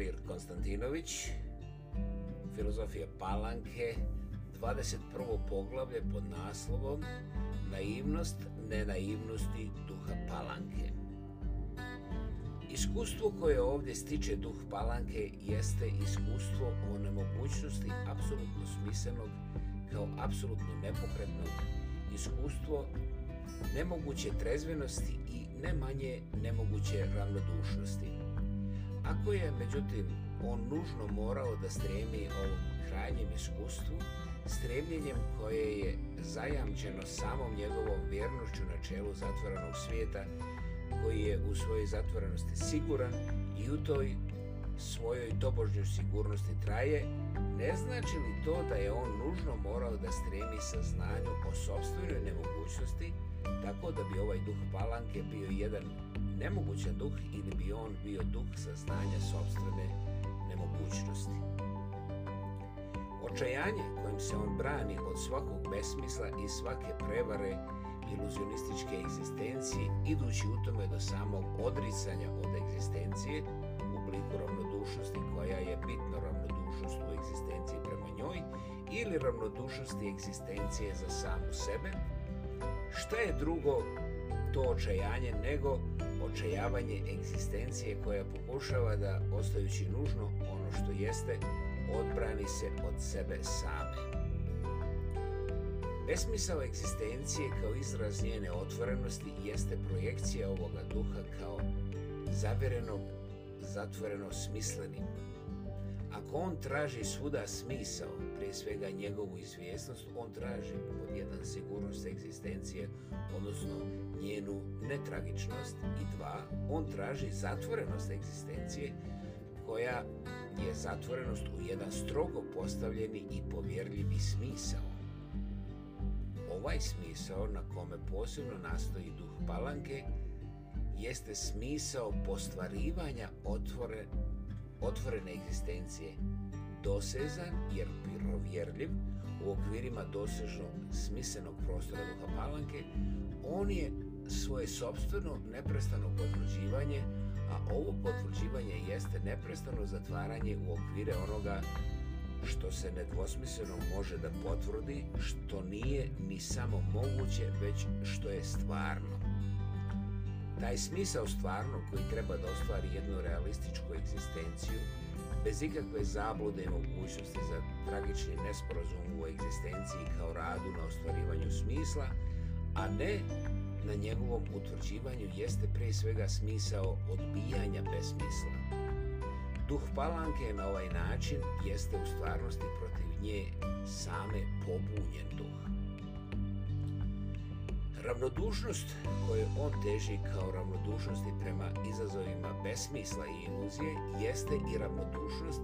Dragomir Konstantinović, Filozofija Palanke, 21. poglavlje pod naslovom Naivnost, nenaivnosti duha Palanke. Iskustvo koje ovdje stiče duh Palanke jeste iskustvo o nemogućnosti apsolutno smisenog kao apsolutno nepokretnog, iskustvo nemoguće trezvenosti i ne manje nemoguće ravnodušnosti. Iskustvo Ako je, međutim, on nužno morao da stremi ovom krajnjem iskustvu, stremljenjem koje je zajamčeno samom njegovom vjernošću na čelu zatvorenog svijeta, koji je u svojoj zatvorenosti siguran i u toj svojoj tobožnjoj sigurnosti traje, ne znači li to da je on nužno morao da stremi sa znanju o sobstvenoj nemogućnosti, tako da bi ovaj duh palanke bio jedan nemogućan duh ili bi on bio duh saznanja sobstvene nemogućnosti. Očajanje kojim se on brani od svakog besmisla i svake prevare iluzionističke egzistencije, idući u tome do samog odricanja od egzistencije u bliku ravnodušnosti koja je bitna ravnodušnost u egzistenciji prema njoj ili ravnodušnosti egzistencije za samu sebe, šta je drugo to očajanje nego očajavanje egzistencije koja pokušava da, ostajući nužno ono što jeste, odbrani se od sebe same. Besmisao egzistencije kao izraz njene otvorenosti jeste projekcija ovoga duha kao zavirenog, zatvoreno smislenim. Ako on traži svuda smisao, prije svega njegovu izvjesnost, on traži pod jedan sigurnost egzistencije, odnosno njenu netragičnost i dva, on traži zatvorenost egzistencije koja je zatvorenost u jedan strogo postavljeni i povjerljivi smisao. Ovaj smisao na kome posebno nastoji duh palanke jeste smisao postvarivanja otvore, otvorene egzistencije dosezan jer pirovjerljiv u okvirima dosežnog smisenog prostora duha palanke, on je svoje sobstveno neprestano potvrđivanje, a ovo potvrđivanje jeste neprestano zatvaranje u okvire onoga što se nedvosmisleno može da potvrdi, što nije ni samo moguće, već što je stvarno. Taj smisao stvarno koji treba da ostvari jednu realističku egzistenciju, bez ikakve zablude i mogućnosti za tragični nesporazum u egzistenciji kao radu na ostvarivanju smisla, a ne na njegovom utvrđivanju jeste pre svega smisao odbijanja besmisla. Duh palanke na ovaj način jeste u stvarnosti protiv nje same pobunjen duh. Ravnodušnost koju on teži kao ravnodušnosti prema izazovima besmisla i iluzije jeste i ravnodušnost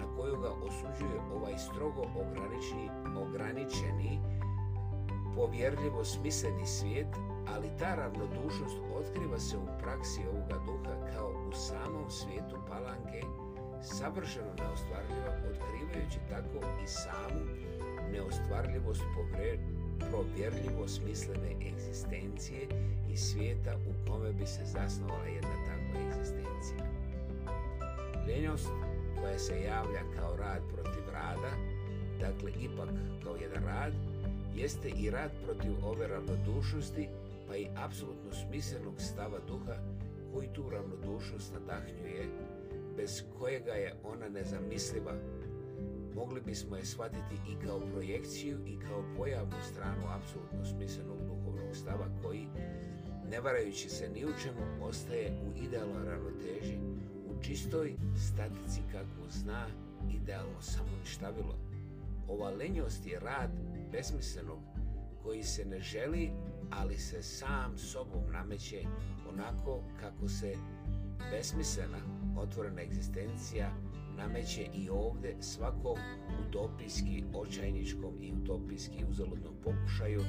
na koju ga osuđuje ovaj strogo ograničeni, ograničeni povjerljivo smisleni svijet ali ta ravnodušnost otkriva se u praksi ovoga duha kao u samom svijetu palanke, savršeno neostvarljiva, otkrivajući tako i samu neostvarljivost povre, provjerljivo smislene egzistencije i svijeta u kome bi se zasnovala jedna takva egzistencija. Lenjost koja se javlja kao rad protiv rada, dakle ipak kao jedan rad, jeste i rad protiv ove ravnodušnosti pa i apsolutno smisernog stava duha koji tu ravnodušnost nadahnjuje, bez kojega je ona nezamisliva, mogli bismo je shvatiti i kao projekciju i kao pojavnu stranu apsolutno smislenog duhovnog stava koji, ne varajući se ni u čemu, ostaje u idealnoj ravnoteži, u čistoj statici kako zna idealno samoništavilo. Ova lenjost je rad besmislenog koji se ne želi, ali se sam sobom nameće onako kako se besmislena otvorena egzistencija nameće i ovde svakom utopijski očajničkom i utopijski uzaludnom pokušaju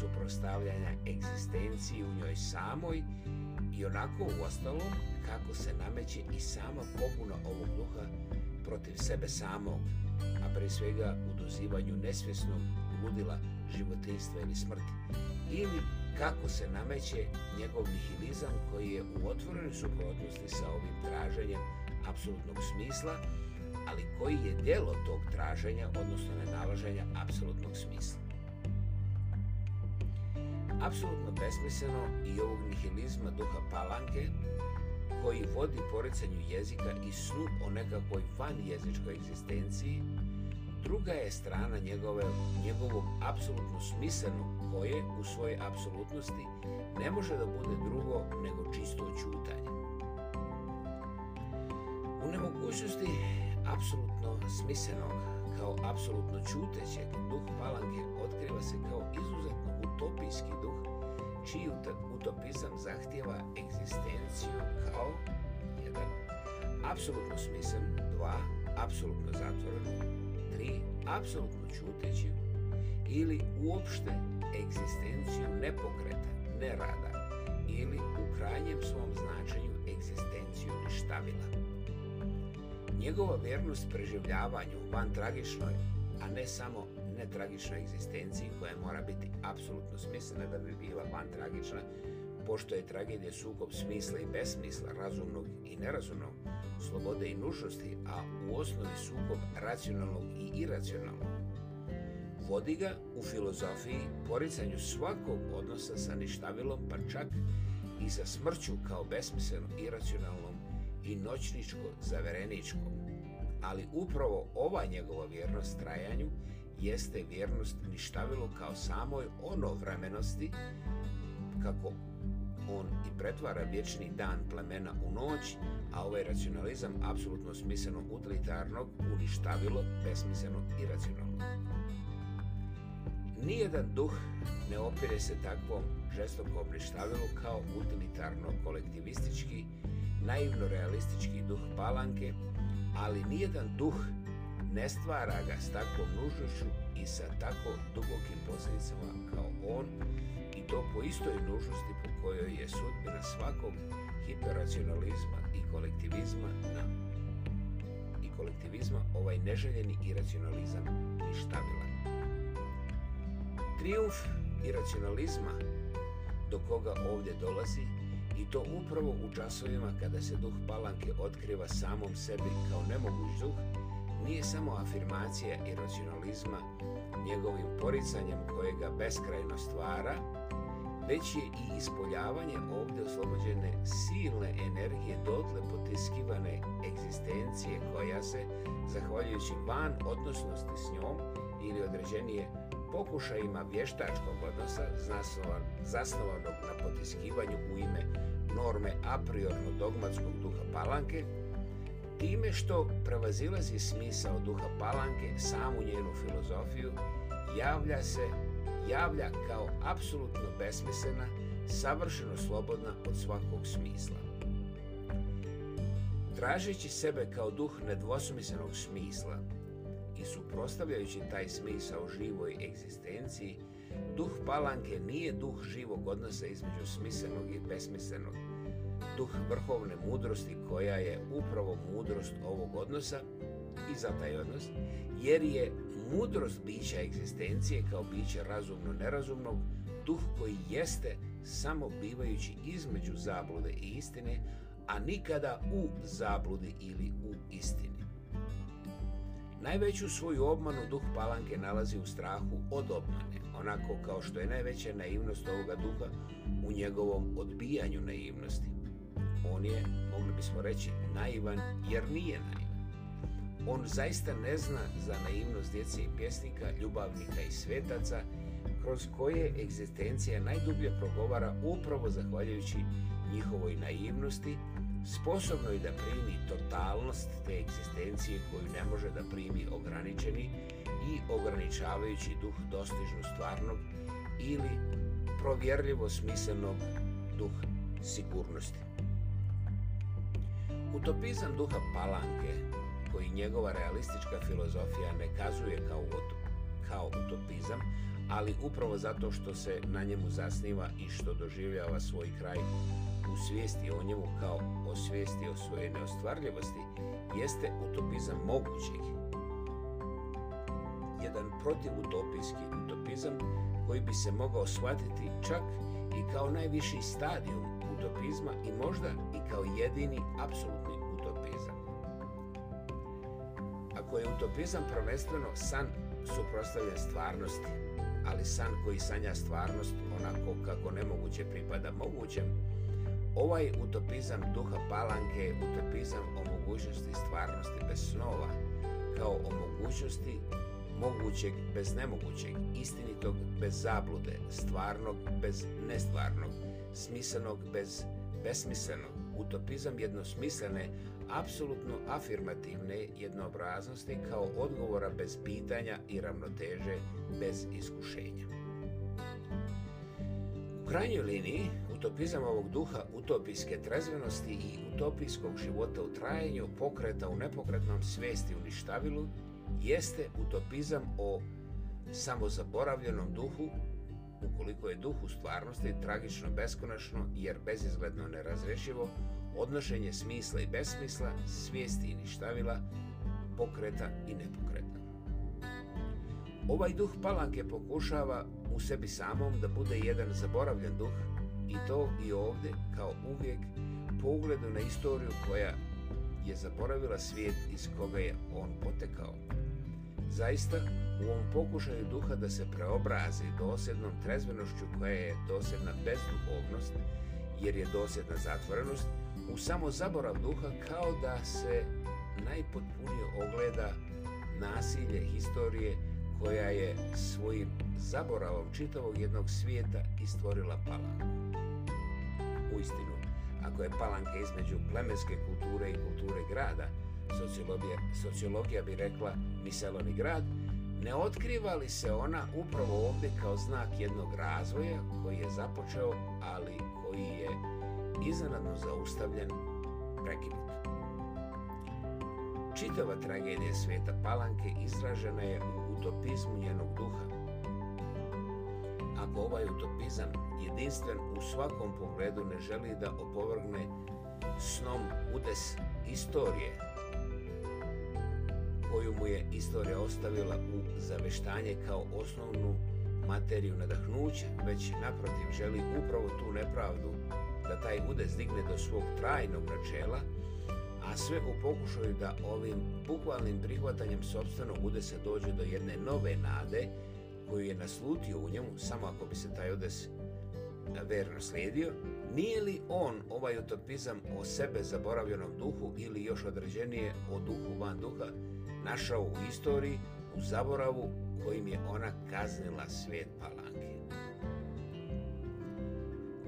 suprostavljanja egzistenciji u njoj samoj i onako u ostalo kako se nameće i sama pobuna ovog duha protiv sebe samog, a pre svega u dozivanju nesvjesnog ludila životinstva ili smrti ili kako se nameće njegov nihilizam koji je u otvorenoj suprotnosti sa ovim traženjem apsolutnog smisla, ali koji je djelo tog traženja, odnosno nenalaženja apsolutnog smisla. Apsolutno besmisleno i ovog nihilizma duha palanke koji vodi poricanju jezika i snu o nekakvoj van jezičkoj egzistenciji, druga je strana njegove, njegovog apsolutno smislenog koje u svojoj apsolutnosti ne može da bude drugo nego čisto čutanje. U nemogućnosti apsolutno smisenog kao apsolutno čutećeg, duh palange otkriva se kao izuzetno utopijski duh, čiji utopizam zahtjeva egzistenciju kao 1. apsolutno smisen, 2. apsolutno zatvoreno, 3. apsolutno čuteći, ili uopšte egzistenciju nepokreta, nerada ili u krajnjem svom značenju egzistenciju ništavila. Njegova vernost preživljavanju van tragičnoj, a ne samo netragičnoj egzistenciji koja mora biti apsolutno smislena da bi bila van tragična, pošto je tragedija sukob smisla i besmisla, razumnog i nerazumnog, slobode i nužnosti, a u osnovi sukob racionalnog i iracionalnog vodi ga u filozofiji poricanju svakog odnosa sa ništavilom, pa čak i za smrću kao besmislenom, iracionalnom i noćničko-zavereničkom. Ali upravo ova njegova vjernost trajanju jeste vjernost ništavilu kao samoj ono vremenosti kako on i pretvara vječni dan plemena u noć, a ovaj racionalizam apsolutno smisleno utilitarnog uništavilo besmisleno i racionalno. Nijedan duh ne opire se takvom žestokom blištavilu kao utilitarno-kolektivistički, naivno-realistički duh palanke, ali nijedan duh ne stvara ga s takvom nužnošću i sa tako dubokim posljedicama kao on i to po istoj nužnosti po kojoj je sudbina svakog hiperracionalizma i kolektivizma na i kolektivizma ovaj neželjeni iracionalizam i štabilan. Triumf iracionalizma do koga ovdje dolazi i to upravo u časovima kada se duh palanke otkriva samom sebi kao nemoguć duh, nije samo afirmacija iracionalizma njegovim poricanjem koje ga beskrajno stvara, već je i ispoljavanje ovdje oslobođene silne energije dotle potiskivane egzistencije koja se, zahvaljujući van odnosnosti s njom ili određenije pokušajima vještačkog odnosa zasnovan, zasnovanog na potiskivanju u ime norme apriorno dogmatskog duha palanke, time što prevazilazi smisao duha palanke, samu njenu filozofiju, javlja se, javlja kao apsolutno besmislena, savršeno slobodna od svakog smisla. Tražeći sebe kao duh nedvosmislenog smisla, i suprostavljajući taj smisa o živoj egzistenciji, duh palanke nije duh živog odnosa između smislenog i besmislenog. Duh vrhovne mudrosti koja je upravo mudrost ovog odnosa i za taj odnos, jer je mudrost bića egzistencije kao biće razumno-nerazumnog, duh koji jeste samo bivajući između zablude i istine, a nikada u zabludi ili u istini. Najveću svoju obmanu duh palanke nalazi u strahu od obmane, onako kao što je najveća naivnost ovoga duha u njegovom odbijanju naivnosti. On je, mogli bismo reći, naivan jer nije naivan. On zaista ne zna za naivnost djece i pjesnika, ljubavnika i svetaca, kroz koje egzistencija najdublje progovara upravo zahvaljujući njihovoj naivnosti, sposobno je da primi totalnost te egzistencije koju ne može da primi ograničeni i ograničavajući duh dostižno stvarnog ili provjerljivo smislenog duh sigurnosti. Utopizam duha palanke, koji njegova realistička filozofija ne kazuje kao, kao utopizam, ali upravo zato što se na njemu zasniva i što doživljava svoj kraj tu svijesti o njemu kao o svijesti o svoje neostvarljivosti jeste utopizam mogućeg. Jedan protivutopijski utopizam koji bi se mogao shvatiti čak i kao najviši stadijum utopizma i možda i kao jedini apsolutni utopizam. Ako je utopizam prvenstveno san suprostavljen stvarnosti, ali san koji sanja stvarnost onako kako nemoguće pripada mogućem, Ovaj utopizam duha palanke je utopizam o mogućnosti stvarnosti bez snova, kao o mogućnosti mogućeg bez nemogućeg, istinitog bez zablude, stvarnog bez nestvarnog, smisanog bez besmislenog. Utopizam jednosmislene, apsolutno afirmativne jednoobraznosti kao odgovora bez pitanja i ravnoteže bez iskušenja. U krajnjoj liniji, utopizam ovog duha utopijske trezvenosti i utopijskog života u trajenju pokreta u nepokretnom svesti uništavilu jeste utopizam o samozaboravljenom duhu ukoliko je duh u stvarnosti tragično beskonačno jer bezizgledno nerazrešivo odnošenje smisla i besmisla svijesti i ništavila pokreta i nepokreta. Ovaj duh palanke pokušava u sebi samom da bude jedan zaboravljen duh, i to i ovde, kao uvijek, po ugledu na istoriju koja je zaboravila svijet iz koga je on potekao. Zaista, u ovom pokušaju duha da se preobrazi dosjednom trezvenošću koja je dosjedna bezduhovnost, jer je dosjedna zatvorenost, u samo zaborav duha kao da se najpotpunije ogleda nasilje historije, historije, koja je svojim zaboravom čitavog jednog svijeta i stvorila palanku. U istinu, ako je palanka između plemenske kulture i kulture grada, sociologija, sociologija bi rekla miseloni grad, ne otkriva li se ona upravo ovdje kao znak jednog razvoja koji je započeo, ali koji je iznenadno zaustavljen prekinutom. Čitava tragedija sveta Palanke izražena je u utopizmu njenog duha. Ako ovaj utopizam jedinstven u svakom pogledu ne želi da opovrgne snom udes istorije, koju mu je istorija ostavila u zaveštanje kao osnovnu materiju nadahnuća, već naprotiv želi upravo tu nepravdu da taj udes digne do svog trajnog načela, a sve u pokušaju da ovim bukvalnim prihvatanjem sobstveno bude se dođe do jedne nove nade koju je naslutio u njemu, samo ako bi se taj odes eh, verno slijedio, nije li on ovaj utopizam o sebe zaboravljenom duhu ili još određenije o duhu van duha našao u istoriji, u zaboravu kojim je ona kaznila svijet palanke?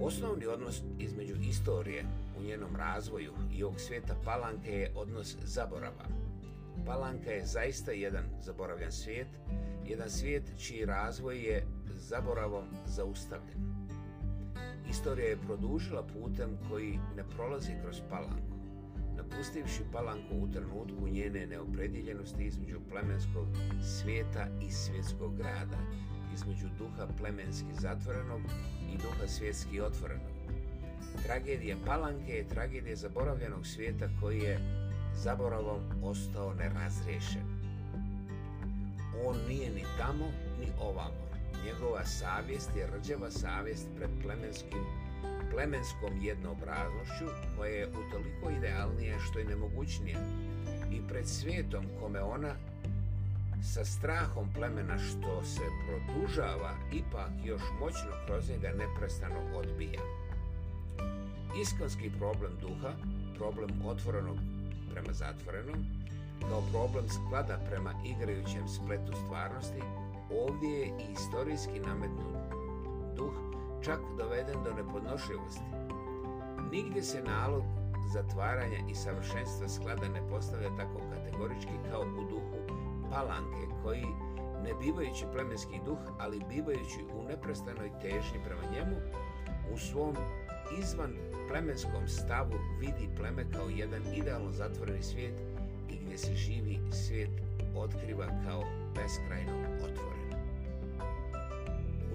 Osnovni odnos između istorije u njenom razvoju i ovog svijeta palanke je odnos zaborava. Palanka je zaista jedan zaboravljan svijet, jedan svijet čiji razvoj je zaboravom zaustavljen. Istorija je produžila putem koji ne prolazi kroz palanku, napustivši palanku u trenutku njene neopredjeljenosti između plemenskog svijeta i svjetskog grada, između duha plemenski zatvorenog i duha svjetski otvorenog tragedija palanke je tragedija zaboravljenog svijeta koji je zaboravom ostao nerazriješen. On nije ni tamo, ni ovamo. Njegova savjest je rđava savjest pred plemenskim, plemenskom jednobraznošću koja je utoliko idealnija što je nemogućnija i pred svijetom kome ona sa strahom plemena što se produžava ipak još moćno kroz njega neprestano odbija iskanski problem duha, problem otvorenog prema zatvorenom, kao problem sklada prema igrajućem spletu stvarnosti, ovdje je i istorijski nametnut duh čak doveden do nepodnošljivosti. Nigdje se nalog zatvaranja i savršenstva sklada ne postavlja tako kategorički kao u duhu palanke koji, ne bivajući plemenski duh, ali bivajući u neprestanoj težnji prema njemu, u svom izvan plemenskom stavu vidi pleme kao jedan idealno zatvoreni svijet i gdje se živi svijet otkriva kao beskrajno otvoren.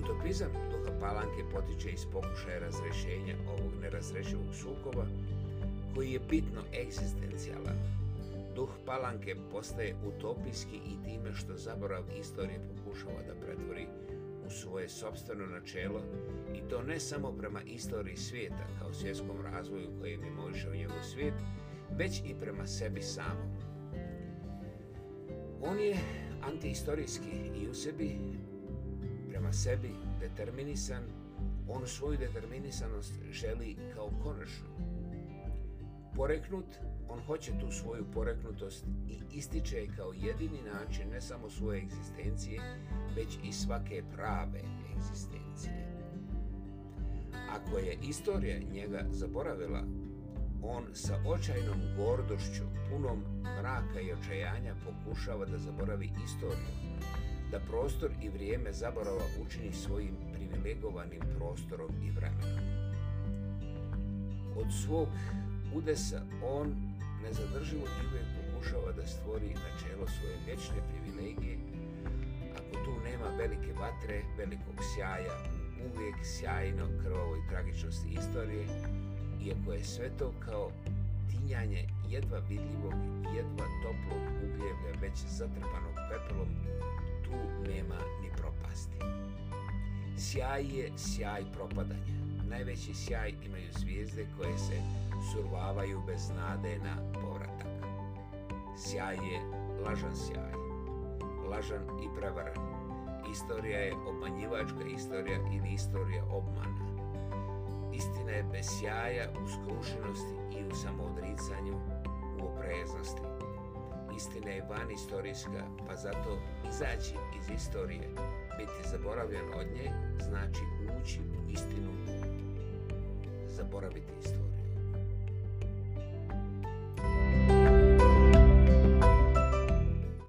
Utopizam duha palanke potiče iz pokušaja razrešenja ovog nerazrešivog sukova koji je bitno egzistencijalan. Duh palanke postaje utopijski i time što zaborav istorije pokušava da pretvori u u svoje sobstveno načelo i to ne samo prema istoriji svijeta kao svjetskom razvoju koji je mimožio njegov svijet, već i prema sebi samom. On je antiistorijski i u sebi, prema sebi determinisan, on svoju determinisanost želi kao konačnu, poreknut, on hoće tu svoju poreknutost i ističe je kao jedini način ne samo svoje egzistencije, već i svake prave egzistencije. Ako je istorija njega zaboravila, on sa očajnom gordošću, punom mraka i očajanja pokušava da zaboravi istoriju, da prostor i vrijeme zaborava učini svojim privilegovanim prostorom i vremenom. Od svog kude se on ne zadrži od uvijek pokušava da stvori načelo svoje vječne privilegije, ako tu nema velike vatre, velikog sjaja, uvijek sjajno krvavoj tragičnosti istorije, iako je sve to kao tinjanje jedva vidljivog, jedva toplog ugljevlja već zatrpanog pepelom, tu nema ni propasti. Sjaj je sjaj propadanja. Najveći sjaj imaju zvijezde koje se survavaju bez nade na povratak. Sjaj je lažan sjaj, lažan i prevaran. Istorija je obmanjivačka istorija ili istorija obmana. Istina je bez sjaja u skrušenosti i u samoodricanju, u opreznosti. Istina je van istorijska, pa zato izaći iz istorije, biti zaboravljen od nje, znači ući u istinu, zaboraviti istoriju.